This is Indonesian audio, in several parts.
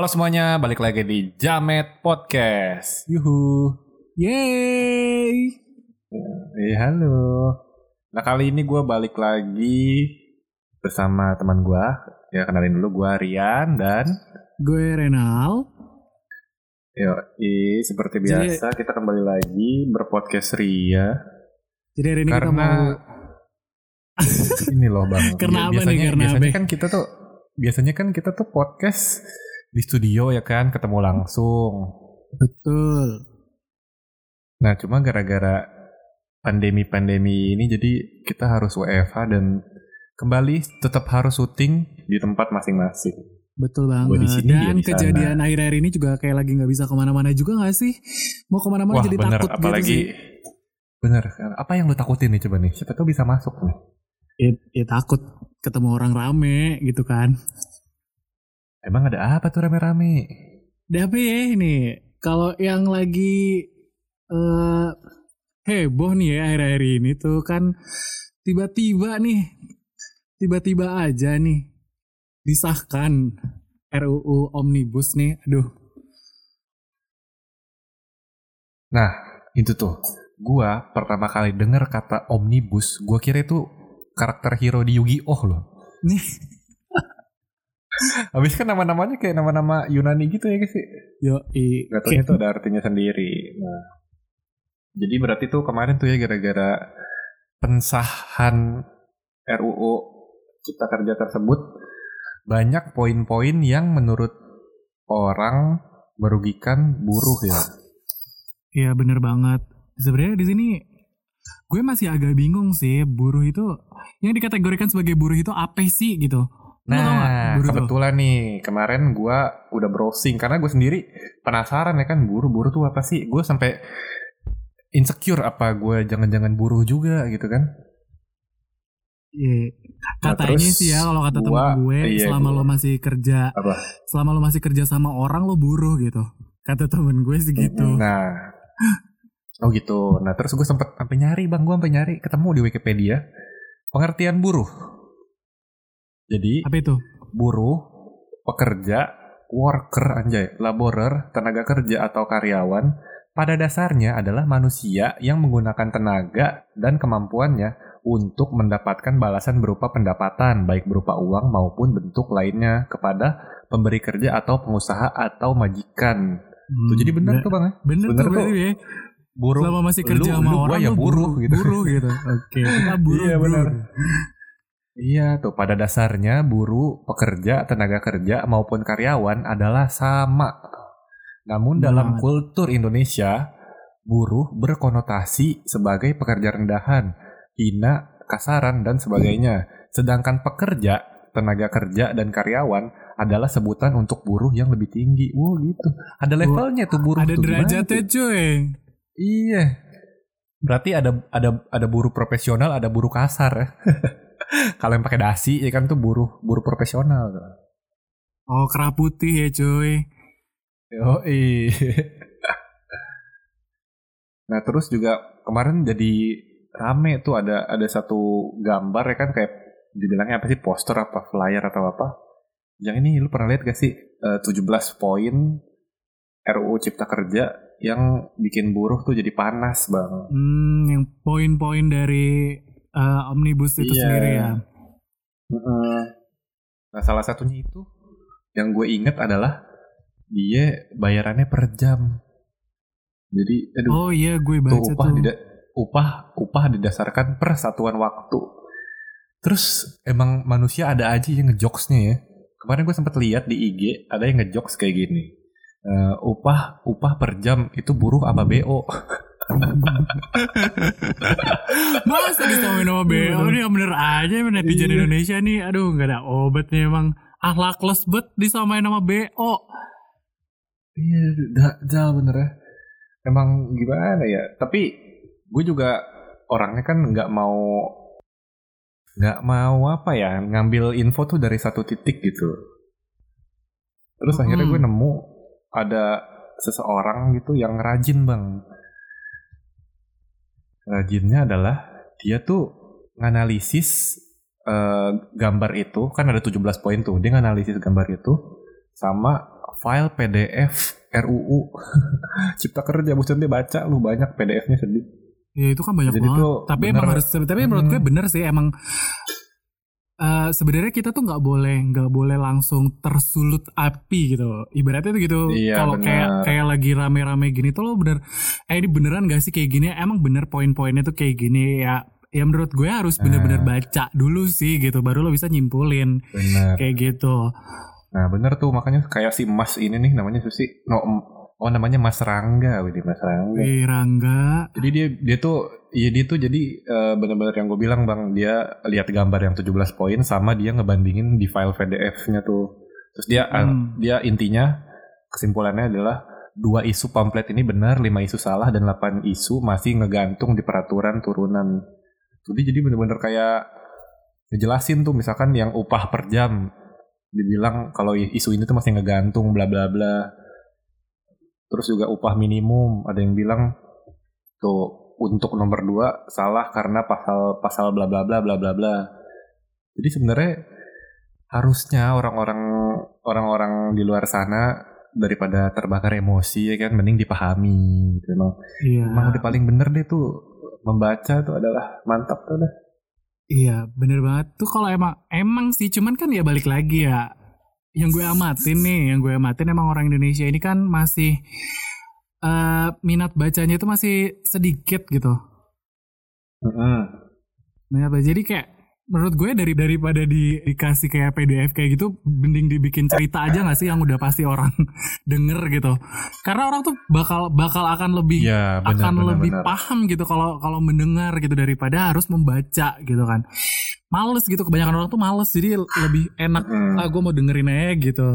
Halo semuanya, balik lagi di Jamet Podcast. Yuhu. Yeay. Eh, halo. Nah kali ini gue balik lagi bersama teman gue. Ya kenalin dulu gue Rian dan Gue Renal. Yo, seperti Jadi- biasa kita kembali lagi berpodcast Ria. Jadi hari ini kita karena mau ini loh bang. Karena apa nih, biasanya, karena biasanya apa? kan kita tuh biasanya kan kita tuh podcast di studio ya kan ketemu langsung. betul. Nah, cuma gara-gara pandemi-pandemi ini jadi kita harus WFH dan kembali tetap harus syuting di tempat masing-masing. Betul Gua di banget. sini, Dan di sana. kejadian akhir-akhir ini juga kayak lagi nggak bisa ke mana-mana juga nggak sih? Mau ke mana-mana jadi bener. takut Apalagi gitu sih. bener. Apa yang lu takutin nih coba nih? Siapa tahu bisa masuk nih. Ya, ya takut ketemu orang rame gitu kan. Emang ada apa tuh rame-rame? Tapi ya ini kalau yang lagi eh heboh nih ya akhir-akhir ini tuh kan tiba-tiba nih tiba-tiba aja nih disahkan RUU Omnibus nih. Aduh, Nah, itu tuh. Gua pertama kali denger kata omnibus, gua kira itu karakter hero di Yu-Gi-Oh loh. nih Habis kan nama-namanya kayak nama-nama Yunani gitu ya guys sih. yo i Gak taunya itu ada artinya sendiri. Nah, jadi berarti tuh kemarin tuh ya gara-gara pensahan RUU Cipta Kerja tersebut banyak poin-poin yang menurut orang merugikan buruh ya. Iya bener banget. Sebenarnya di sini gue masih agak bingung sih buruh itu yang dikategorikan sebagai buruh itu apa sih gitu. Nggak Nah, buruh tuh? kebetulan nih kemarin gua udah browsing karena gue sendiri penasaran ya kan buruh-buruh tuh apa sih? Gue sampai insecure apa gue jangan-jangan buruh juga gitu kan? Iya. Nah, Katanya terus sih ya kalau kata teman gua- gue iya, selama gua- lo masih kerja Apa? selama lo masih kerja sama orang lo buruh gitu. Kata temen gue sih gitu. Nah, oh gitu. Nah terus gue sempet sampai nyari bang, gue sampai nyari ketemu di Wikipedia pengertian buruh. Jadi Apa itu? buruh, pekerja, worker anjay, laborer, tenaga kerja atau karyawan pada dasarnya adalah manusia yang menggunakan tenaga dan kemampuannya untuk mendapatkan balasan berupa pendapatan baik berupa uang maupun bentuk lainnya kepada pemberi kerja atau pengusaha atau majikan. Tuh, jadi benar tuh bang ya? Bener tuh tuh. ya. Buruh. Selama masih kerja Lu- sama lu orang ya lo buruh gitu. Buruh gitu. Oke, kita buruh. Iya, bro. Iya tuh pada dasarnya buruh, pekerja, tenaga kerja maupun karyawan adalah sama. Namun dalam Banget. kultur Indonesia, buruh berkonotasi sebagai pekerja rendahan, hina, kasaran dan sebagainya. Sedangkan pekerja, tenaga kerja dan karyawan adalah sebutan untuk buruh yang lebih tinggi. Wow gitu. Ada levelnya tuh buruh Ada tuh. Derajatnya cuy. Iya. Berarti ada ada ada buruh profesional, ada buruh kasar ya. Kalau yang pakai dasi ya kan tuh buruh buruh profesional. Oh kerah putih ya cuy. Yo Nah terus juga kemarin jadi rame tuh ada ada satu gambar ya kan kayak dibilangnya apa sih poster apa flyer atau apa. Yang ini lu pernah lihat gak sih Eh, 17 poin RUU Cipta Kerja yang bikin buruh tuh jadi panas bang. Hmm, yang poin-poin dari eh, omnibus itu Iya. sendiri ya. Mm-mm. Nah salah satunya itu yang gue inget adalah dia bayarannya per jam. Jadi aduh Oh iya gue tuh baca upah tuh. dida- upah upah didasarkan per satuan waktu. Terus emang manusia ada aja yang ngejokesnya ya. Kemarin gue sempet lihat di IG ada yang ngejokes kayak gini. Eh, upah upah per jam itu buruh apa BO? Masa disamain sama BO nih yang bener aja netizen Iya. Indonesia nih. Aduh nggak ada obatnya emang. Ahlakless bet disamain sama BO. Iya, dajal bener ya. Emang gimana ya? Tapi gue juga orangnya kan nggak mau nggak mau apa ya ngambil info tuh dari satu titik gitu. Terus akhirnya gue nemu ada seseorang gitu yang rajin bang. Rajinnya adalah dia tuh nganalisis eh, gambar itu kan ada 17 poin tuh dia nganalisis gambar itu sama file PDF RUU Cipta Kerja buset dia baca lu banyak PDF-nya sedih. Ya itu kan banyak Jadi banget. Tapi bener- emang harus tapi menurut Hmm. gue bener sih emang eh, sebenarnya kita tuh nggak boleh nggak boleh langsung tersulut api gitu. Ibaratnya tuh gitu. Iya, Kalau kayak kayak lagi rame-rame gini tuh lo bener eh ini beneran gak sih kayak gini? Emang bener poin-poinnya tuh kayak gini ya. Ya menurut gue harus bener-bener Nah. baca dulu sih gitu baru lo bisa nyimpulin Bener. kayak gitu. Nah bener tuh makanya kayak si Mas ini nih namanya Susi. No, oh namanya Mas Rangga, Widih Mas Rangga. Wih Rangga, Jadi dia dia tuh iya dia tuh jadi eh, bener-bener yang gue bilang bang dia lihat gambar yang 17 poin sama dia ngebandingin di file PDF-nya tuh. Terus dia eh, Hmm. dia intinya kesimpulannya adalah dua isu pamflet ini benar, lima isu salah dan 8 isu masih ngegantung di peraturan turunan. Jadi jadi bener-bener kayak ngejelasin tuh misalkan yang upah per jam dibilang kalau isu ini tuh masih ngegantung bla bla bla. Terus juga upah minimum ada yang bilang tuh untuk nomor dua salah karena pasal pasal bla bla bla bla bla bla. Jadi sebenarnya harusnya orang-orang orang-orang di luar sana daripada terbakar emosi ya kan mending dipahami gitu emang iya. emang udah paling bener deh tuh membaca tuh adalah mantap tuh dah Iya bener banget tuh kalau emang emang sih cuman kan ya balik lagi ya yang gue amatin nih yang gue amatin emang orang Indonesia ini kan masih eh minat bacanya itu masih sedikit gitu. Minat baca. Jadi kayak menurut gue dari daripada di, dikasih kayak PDF kayak gitu mending dibikin cerita aja gak sih yang udah pasti orang denger gitu. Karena orang tuh bakal bakal akan lebih Iya benar akan benar lebih benar. paham gitu kalau kalau mendengar gitu daripada harus membaca gitu kan. Males gitu kebanyakan orang tuh males jadi lebih enak Hmm, ah gue mau dengerin aja gitu.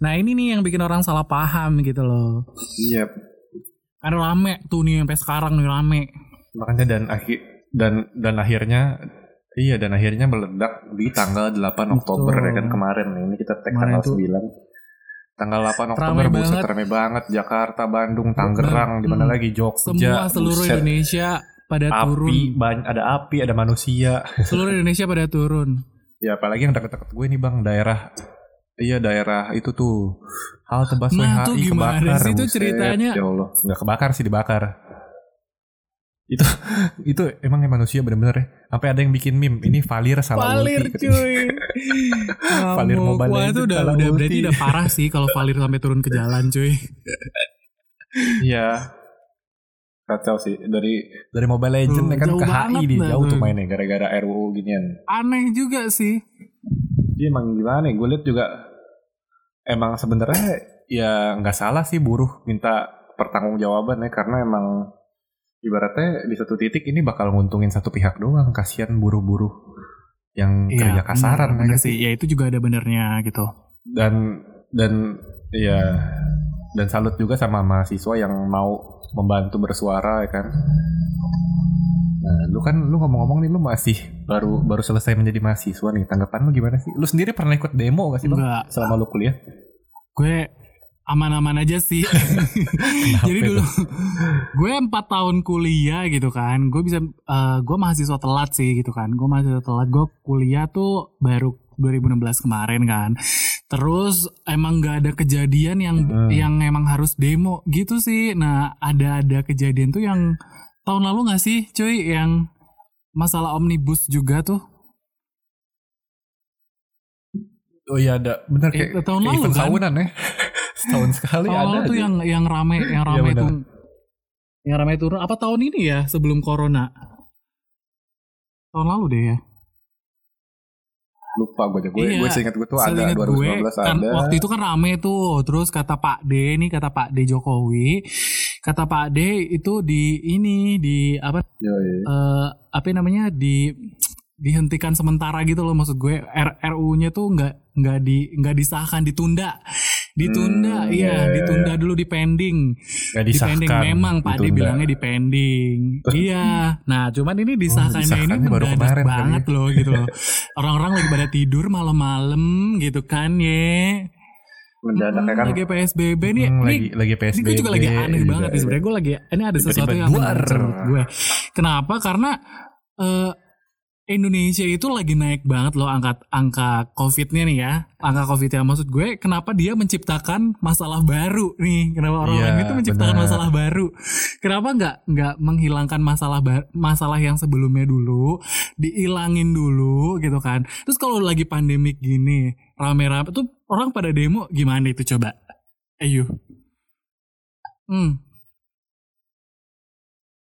Nah ini nih yang bikin orang salah paham gitu loh. Iya kan rame tuh nih sampai sekarang nih rame. Makanya dan akhir dan dan akhirnya iya dan akhirnya meledak di tanggal 8 Oktober ya kan kemarin. Ini kita tag tanggal tuh- 9 tanggal 8 Oktober Rame buset banget. rame banget. Jakarta Bandung Tangerang di mana Hmm. lagi? Jogja semua seluruh buset. Indonesia pada api turun. ada api ada manusia. Seluruh Indonesia pada turun. Ya apalagi yang deket-deket gue nih bang daerah iya daerah itu tuh halte busway Nah, tuh HI gimana kebakar sih tuh buset. ceritanya? ya Allah nggak kebakar sih dibakar itu itu emangnya manusia bener-bener ya sampai ada yang bikin meme ini Valir salah Valir ulti, cuy Valir. Mobile Wah itu udah, udah ulti. berarti udah parah sih kalau Valir sampai turun ke jalan cuy iya kacau sih dari dari Mobile Legends ya kan ke HI dah jauh tuh tuh. mainnya gara-gara RUU ginian aneh juga sih Dia emang gimana ya? Gue liat juga emang sebenarnya ya nggak salah sih buruh minta pertanggungjawaban ya karena emang ibaratnya di satu titik ini bakal nguntungin satu pihak doang. Kasihan buruh-buruh yang kerja Iya, kasaran bener, bener ya sih ya itu juga ada benernya gitu Dan dan ya dan salut juga sama mahasiswa yang mau membantu bersuara ya kan. Nah, lu kan lu ngomong-ngomong nih lu masih baru baru selesai menjadi mahasiswa nih. Tanggapan lu gimana sih? Lu sendiri pernah ikut demo gak sih, Bang? enggak selama lu kuliah? gue aman-aman aja sih jadi dulu gue empat tahun kuliah gitu kan gue bisa eh, gue mahasiswa telat sih gitu kan gue mahasiswa telat gue kuliah tuh baru 2016 kemarin kan terus emang nggak ada kejadian yang Hmm. yang emang harus demo gitu sih nah ada ada kejadian tuh yang tahun lalu nggak sih cuy yang masalah omnibus juga tuh Oh iya ada, bener Eh, kayak, tahun kayak lalu event kan? tahunan ya. Setahun sekali tahun ada lalu tuh yang yang rame yang rame benar. tuh yang rame turun apa tahun ini ya sebelum corona tahun lalu deh ya lupa gue aja. Gue Iya, gue seingat gue tuh ada Seingat 2019 gue, kan ada. waktu itu kan rame tuh terus kata Pak D nih kata Pak D Jokowi kata Pak D itu di ini di apa Yoi. eh, apa namanya di dihentikan sementara gitu loh maksud gue. RU-nya tuh nggak nggak di nggak disahkan ditunda. Ditunda Hmm, iya iya. ditunda dulu di pending. Di pending memang Pak D ditunda. bilangnya di pending. Iya. Nah cuman ini disahkannya ini disahkannya baru mendadak kemarin kali banget loh gitu loh. Orang-orang lagi pada tidur malam-malam gitu kan ye Mendadak ya kan. lagi PSBB nih Hmm, nih lagi lagi ini PSBB. gue juga lagi aneh juga. banget nih sebenarnya gue lagi ini ada sesuatu yang duar. menarik menurut gue kenapa karena eh Indonesia itu lagi naik banget loh angka angka COVID-nya nih ya. Angka COVID-nya maksud gue kenapa dia menciptakan masalah baru nih? Kenapa orang Iya, lain itu menciptakan benar. masalah baru? Kenapa nggak nggak menghilangkan masalah masalah yang sebelumnya dulu, diilangin dulu gitu kan? Terus kalau lagi pandemik gini, rame-rame tuh orang pada demo gimana itu coba? Ayo. Hmm.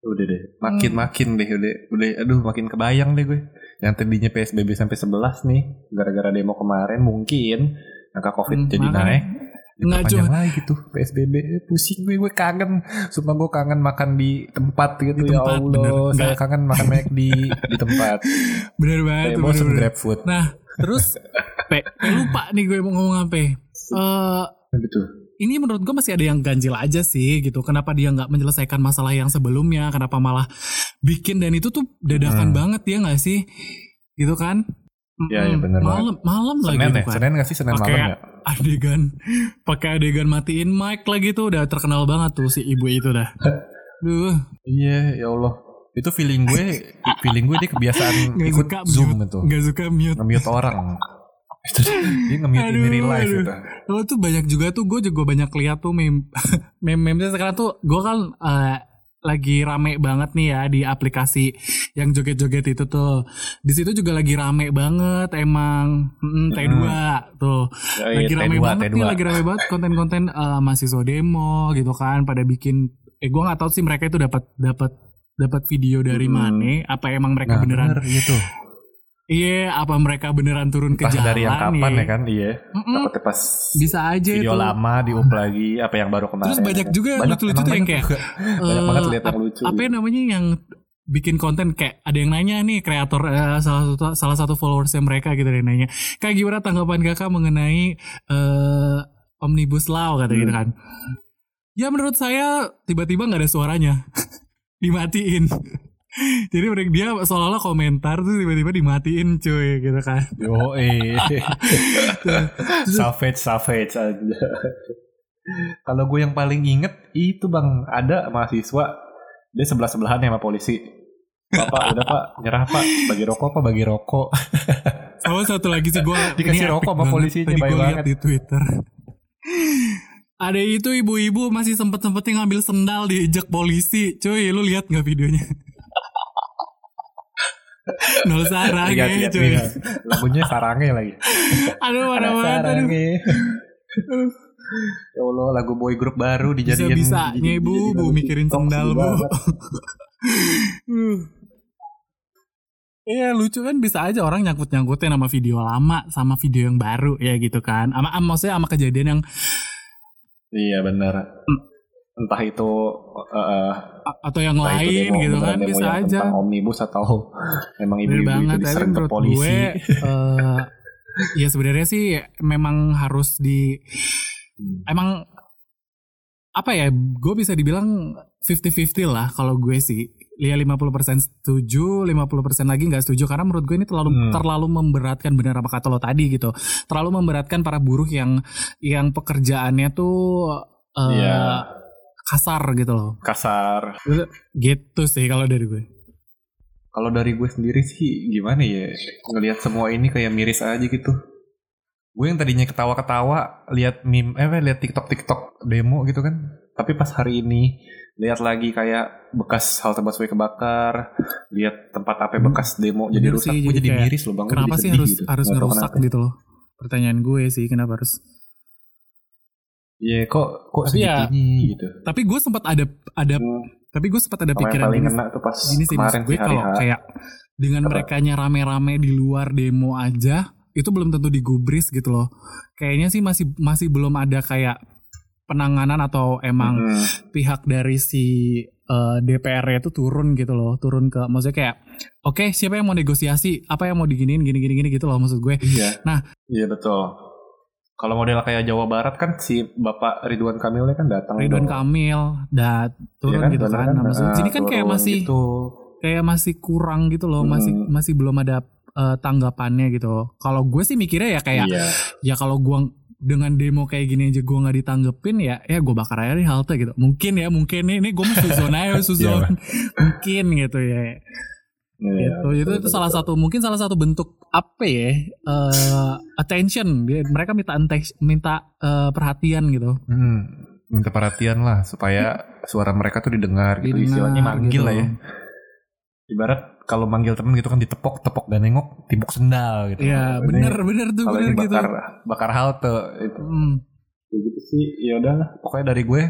Udah deh, makin makin deh udah udah aduh makin kebayang deh gue. Yang tadinya PSBB sampai 11 nih gara-gara demo kemarin mungkin angka Covid Hmm, jadi makanya. naik. Nggak, Diperpanjang lagi tuh PSBB Eh, pusing gue gue kangen sumpah gue kangen makan di tempat gitu Di ya tempat, Allah bener. saya kangen makan mac di di tempat Bener banget. bener, bener. grab food Nah, terus pe, pe lupa nih gue mau ngomong apa. ya. Eh gitu ini menurut gue masih ada yang ganjil aja sih gitu. Kenapa dia nggak menyelesaikan masalah yang sebelumnya? Kenapa malah bikin dan itu tuh dadakan Hmm. banget ya nggak sih? Gitu kan? Iya, iya, Mm-mm. bener Malam malam lagi Senin ya kan. Senin gak sih Senin Pakai malam ya adegan pakai adegan matiin mic lagi tuh udah terkenal banget tuh si ibu itu dah. Duh, iya ya Allah itu feeling gue feeling gue dia kebiasaan Nggak ikut suka zoom mute. itu nggak suka mute. nge-mute orang itu dia nge-mute in real life gitu. Oh tuh banyak juga tuh. Gue juga banyak lihat tuh meme meme meme sekarang tuh. Gue kan eh, lagi rame banget nih ya di aplikasi yang joget-joget itu tuh. Di situ juga lagi rame banget emang. Mm, T2 tuh. Ya, iya, lagi rame T2, banget nih T2. lagi rame banget konten-konten eh, mahasiswa demo gitu kan pada bikin eh gue nggak tahu sih mereka itu dapat dapat dapat video dari Hmm. mana apa emang mereka Nah, beneran bener, tuh. Iya apa mereka beneran turun ke Entah jalan dari yang kapan ya? kan? Iya. Mm-mm. Pas bisa aja video itu. lama diup lagi apa yang baru kemarin. Terus banyak juga yang Banyak, lucu-lucu tuh yang kayak, juga. banyak eh, banget lihat yang lucu. apa ya namanya yang bikin konten kayak ada yang nanya nih kreator eh, salah satu salah satu followersnya mereka gitu yang nanya kayak gimana tanggapan kakak mengenai eh, omnibus law? kata gitu Hmm. kan. Ya menurut saya tiba-tiba nggak ada suaranya. Dimatiin jadi mereka dia seolah-olah komentar tuh tiba-tiba dimatiin cuy gitu kan. Yo eh savage savage aja. Kalau gue yang paling inget itu bang ada mahasiswa dia sebelah sebelahan sama polisi. Bapak udah pak nyerah pak. Bagi rokok pak bagi rokok. Sama satu lagi sih gue Dikasih rokok sama polisinya, tadi gue lihat di twitter. Ada itu ibu-ibu masih sempet-sempetnya ngambil sendal diejek polisi. Cuy lu lihat nggak videonya Nol sarang ya lihat. lagunya sarange lagi Aduh mana aduh. sarange ya Allah lagu boy group baru dijadiin Bisa-bisanya jadi- ibu, bu mikirin sendal bu. Iya lucu kan bisa aja orang nyangkut-nyangkutin sama video lama sama video yang baru ya gitu kan. Sama- maksudnya sama kejadian yang Iya benar. Entah itu uh, atau yang lain demo- gitu kan demo bisa yang aja. Tentang omnibus atau emang ibu-ibu banget itu diserang ke polisi. gue eh, ya sebenarnya sih memang harus di Hmm. emang apa ya gue bisa dibilang 50-50 lah kalau gue sih Lia 50% setuju 50% lagi nggak setuju karena menurut gue ini terlalu Hmm. terlalu memberatkan benar apa kata lo tadi gitu terlalu memberatkan para buruh yang yang pekerjaannya tuh eh, Iya. Kasar gitu loh Kasar. gitu sih kalau dari gue Kalau dari gue sendiri sih gimana ya ngelihat semua ini kayak miris aja gitu. Gue yang tadinya ketawa-ketawa lihat meme eh lihat TikTok TikTok demo gitu kan. Tapi pas hari ini lihat lagi kayak bekas halte busway kebakar, lihat tempat apa bekas demo jadi Bener rusak, sih, gue jadi jadi miris loh bang. Kenapa jadi sih harus gitu. harus Nggak ngerusak gitu loh pertanyaan gue sih kenapa harus Iya kok kok Tapi ya, gitu. tapi gue sempat ada ada Hmm. tapi gue sempat ada pikiran paling kena tuh pas gini sih kemarin maksud gue kalau kayak dengan mereka rame-rame di luar demo aja itu belum tentu digubris gitu loh kayaknya sih masih masih belum ada kayak penanganan atau emang Hmm. pihak dari si eh, DPR itu turun gitu loh turun ke maksudnya kayak oke siapa yang mau negosiasi apa yang mau diginiin gini gini gini gitu loh maksud gue Iya. Nah. Iya betul. Kalau model kayak Jawa Barat kan si Bapak Ridwan Kamilnya kan datang. Ridwan dong. Kamil dan turun Iya gitu bener kan, Nah, maksud Nah, sini kan kayak masih gitu. kayak masih kurang gitu loh masih Hmm. masih belum ada eh, tanggapannya gitu kalau gue sih mikirnya ya kayak Iya. ya kalau gue dengan demo kayak gini aja gue nggak ditanggepin ya ya gue bakar aja di halte gitu mungkin ya mungkin nih ini gue mau suzon aja suzon mungkin gitu ya gitu. Itu itu salah satu mungkin salah satu bentuk apa ya? eh, attention. Mereka minta minta eh, perhatian gitu. Hmm, minta perhatian lah supaya suara mereka tuh didengar gitu Didengar istilahnya manggil gitu. lah ya. Ibarat kalau manggil temen gitu kan ditepok, tepok gak nengok, timbuk sendal gitu. Iya, Ini bener bener tuh bener ini gitu. bakar bakar halte itu. Hmm. Ya gitu sih. Ya udah, pokoknya dari gue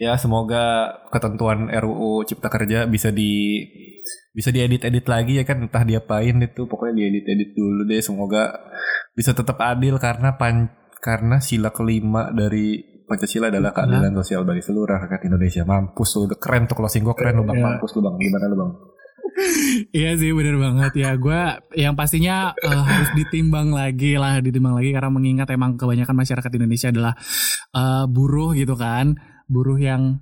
ya semoga ketentuan RUU Cipta Kerja bisa di bisa diedit-edit lagi ya kan entah diapain itu pokoknya diedit-edit dulu deh semoga bisa tetap adil karena pan karena sila kelima dari Pancasila adalah keadilan sosial bagi seluruh rakyat Indonesia. Mampus lu, udah keren tuh closing gue keren lu bang, Iya. mampus lu bang. Gimana lu bang? Iya sih bener banget ya gue yang pastinya eh, harus ditimbang lagi lah ditimbang lagi karena mengingat emang kebanyakan masyarakat Indonesia adalah eh, buruh gitu kan buruh yang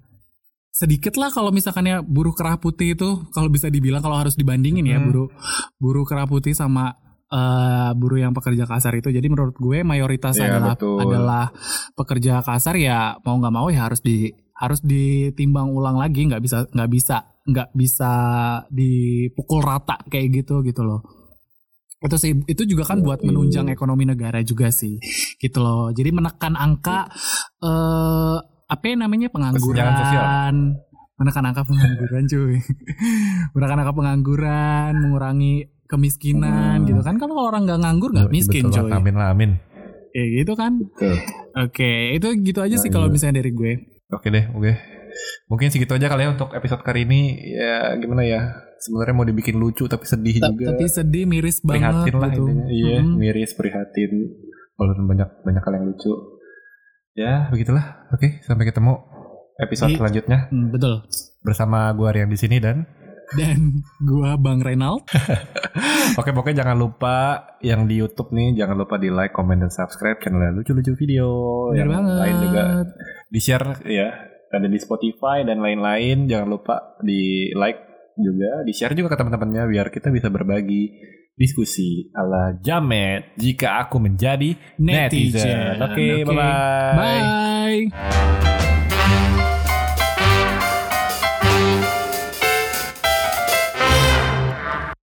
sedikit lah kalau misalkan ya buruh kerah putih itu kalau bisa dibilang kalau harus dibandingin ya Hmm. buruh buruh kerah putih sama eh, buruh yang pekerja kasar itu. Jadi menurut gue mayoritas Iya, adalah betul. adalah pekerja kasar ya mau nggak mau ya harus di harus ditimbang ulang lagi. Nggak bisa nggak bisa nggak bisa dipukul rata kayak gitu gitu loh. Itu sih itu juga kan buat menunjang ekonomi negara juga sih gitu loh. Jadi menekan angka eh apa yang namanya sosial. pengangguran menekan angka pengangguran cuy menekan angka pengangguran mengurangi kemiskinan Hmm. gitu kan kalau orang nggak nganggur nggak miskin Betul, cuy Amin lah, amin. kayak gitu kan Betul. oke itu gitu aja sih Nah, kalau iya. misalnya dari gue Oke deh, oke. Mungkin segitu aja kali ya untuk episode kali ini. Ya gimana ya? Sebenarnya mau dibikin lucu tapi sedih Ta- juga. tapi sedih miris banget prihatin lah gitu intinya. Iya, Mm-mm. miris, prihatin. Walaupun banyak banyak hal yang lucu. Ya, begitulah. Oke, sampai ketemu episode Di- selanjutnya Hmm, betul bersama gua Rian di sini dan dan gua Bang Renald Oke, pokoknya jangan lupa yang di YouTube nih, jangan lupa di like, comment, dan subscribe channel lucu-lucu video. bener yang banget lain juga di share ya, ada di Spotify dan lain-lain. Jangan lupa di like juga, di share juga ke teman-temannya biar kita bisa berbagi diskusi ala jamet jika aku menjadi netizen. netizen. Oke, okay, okay. bye-bye. Bye. -bye. bye.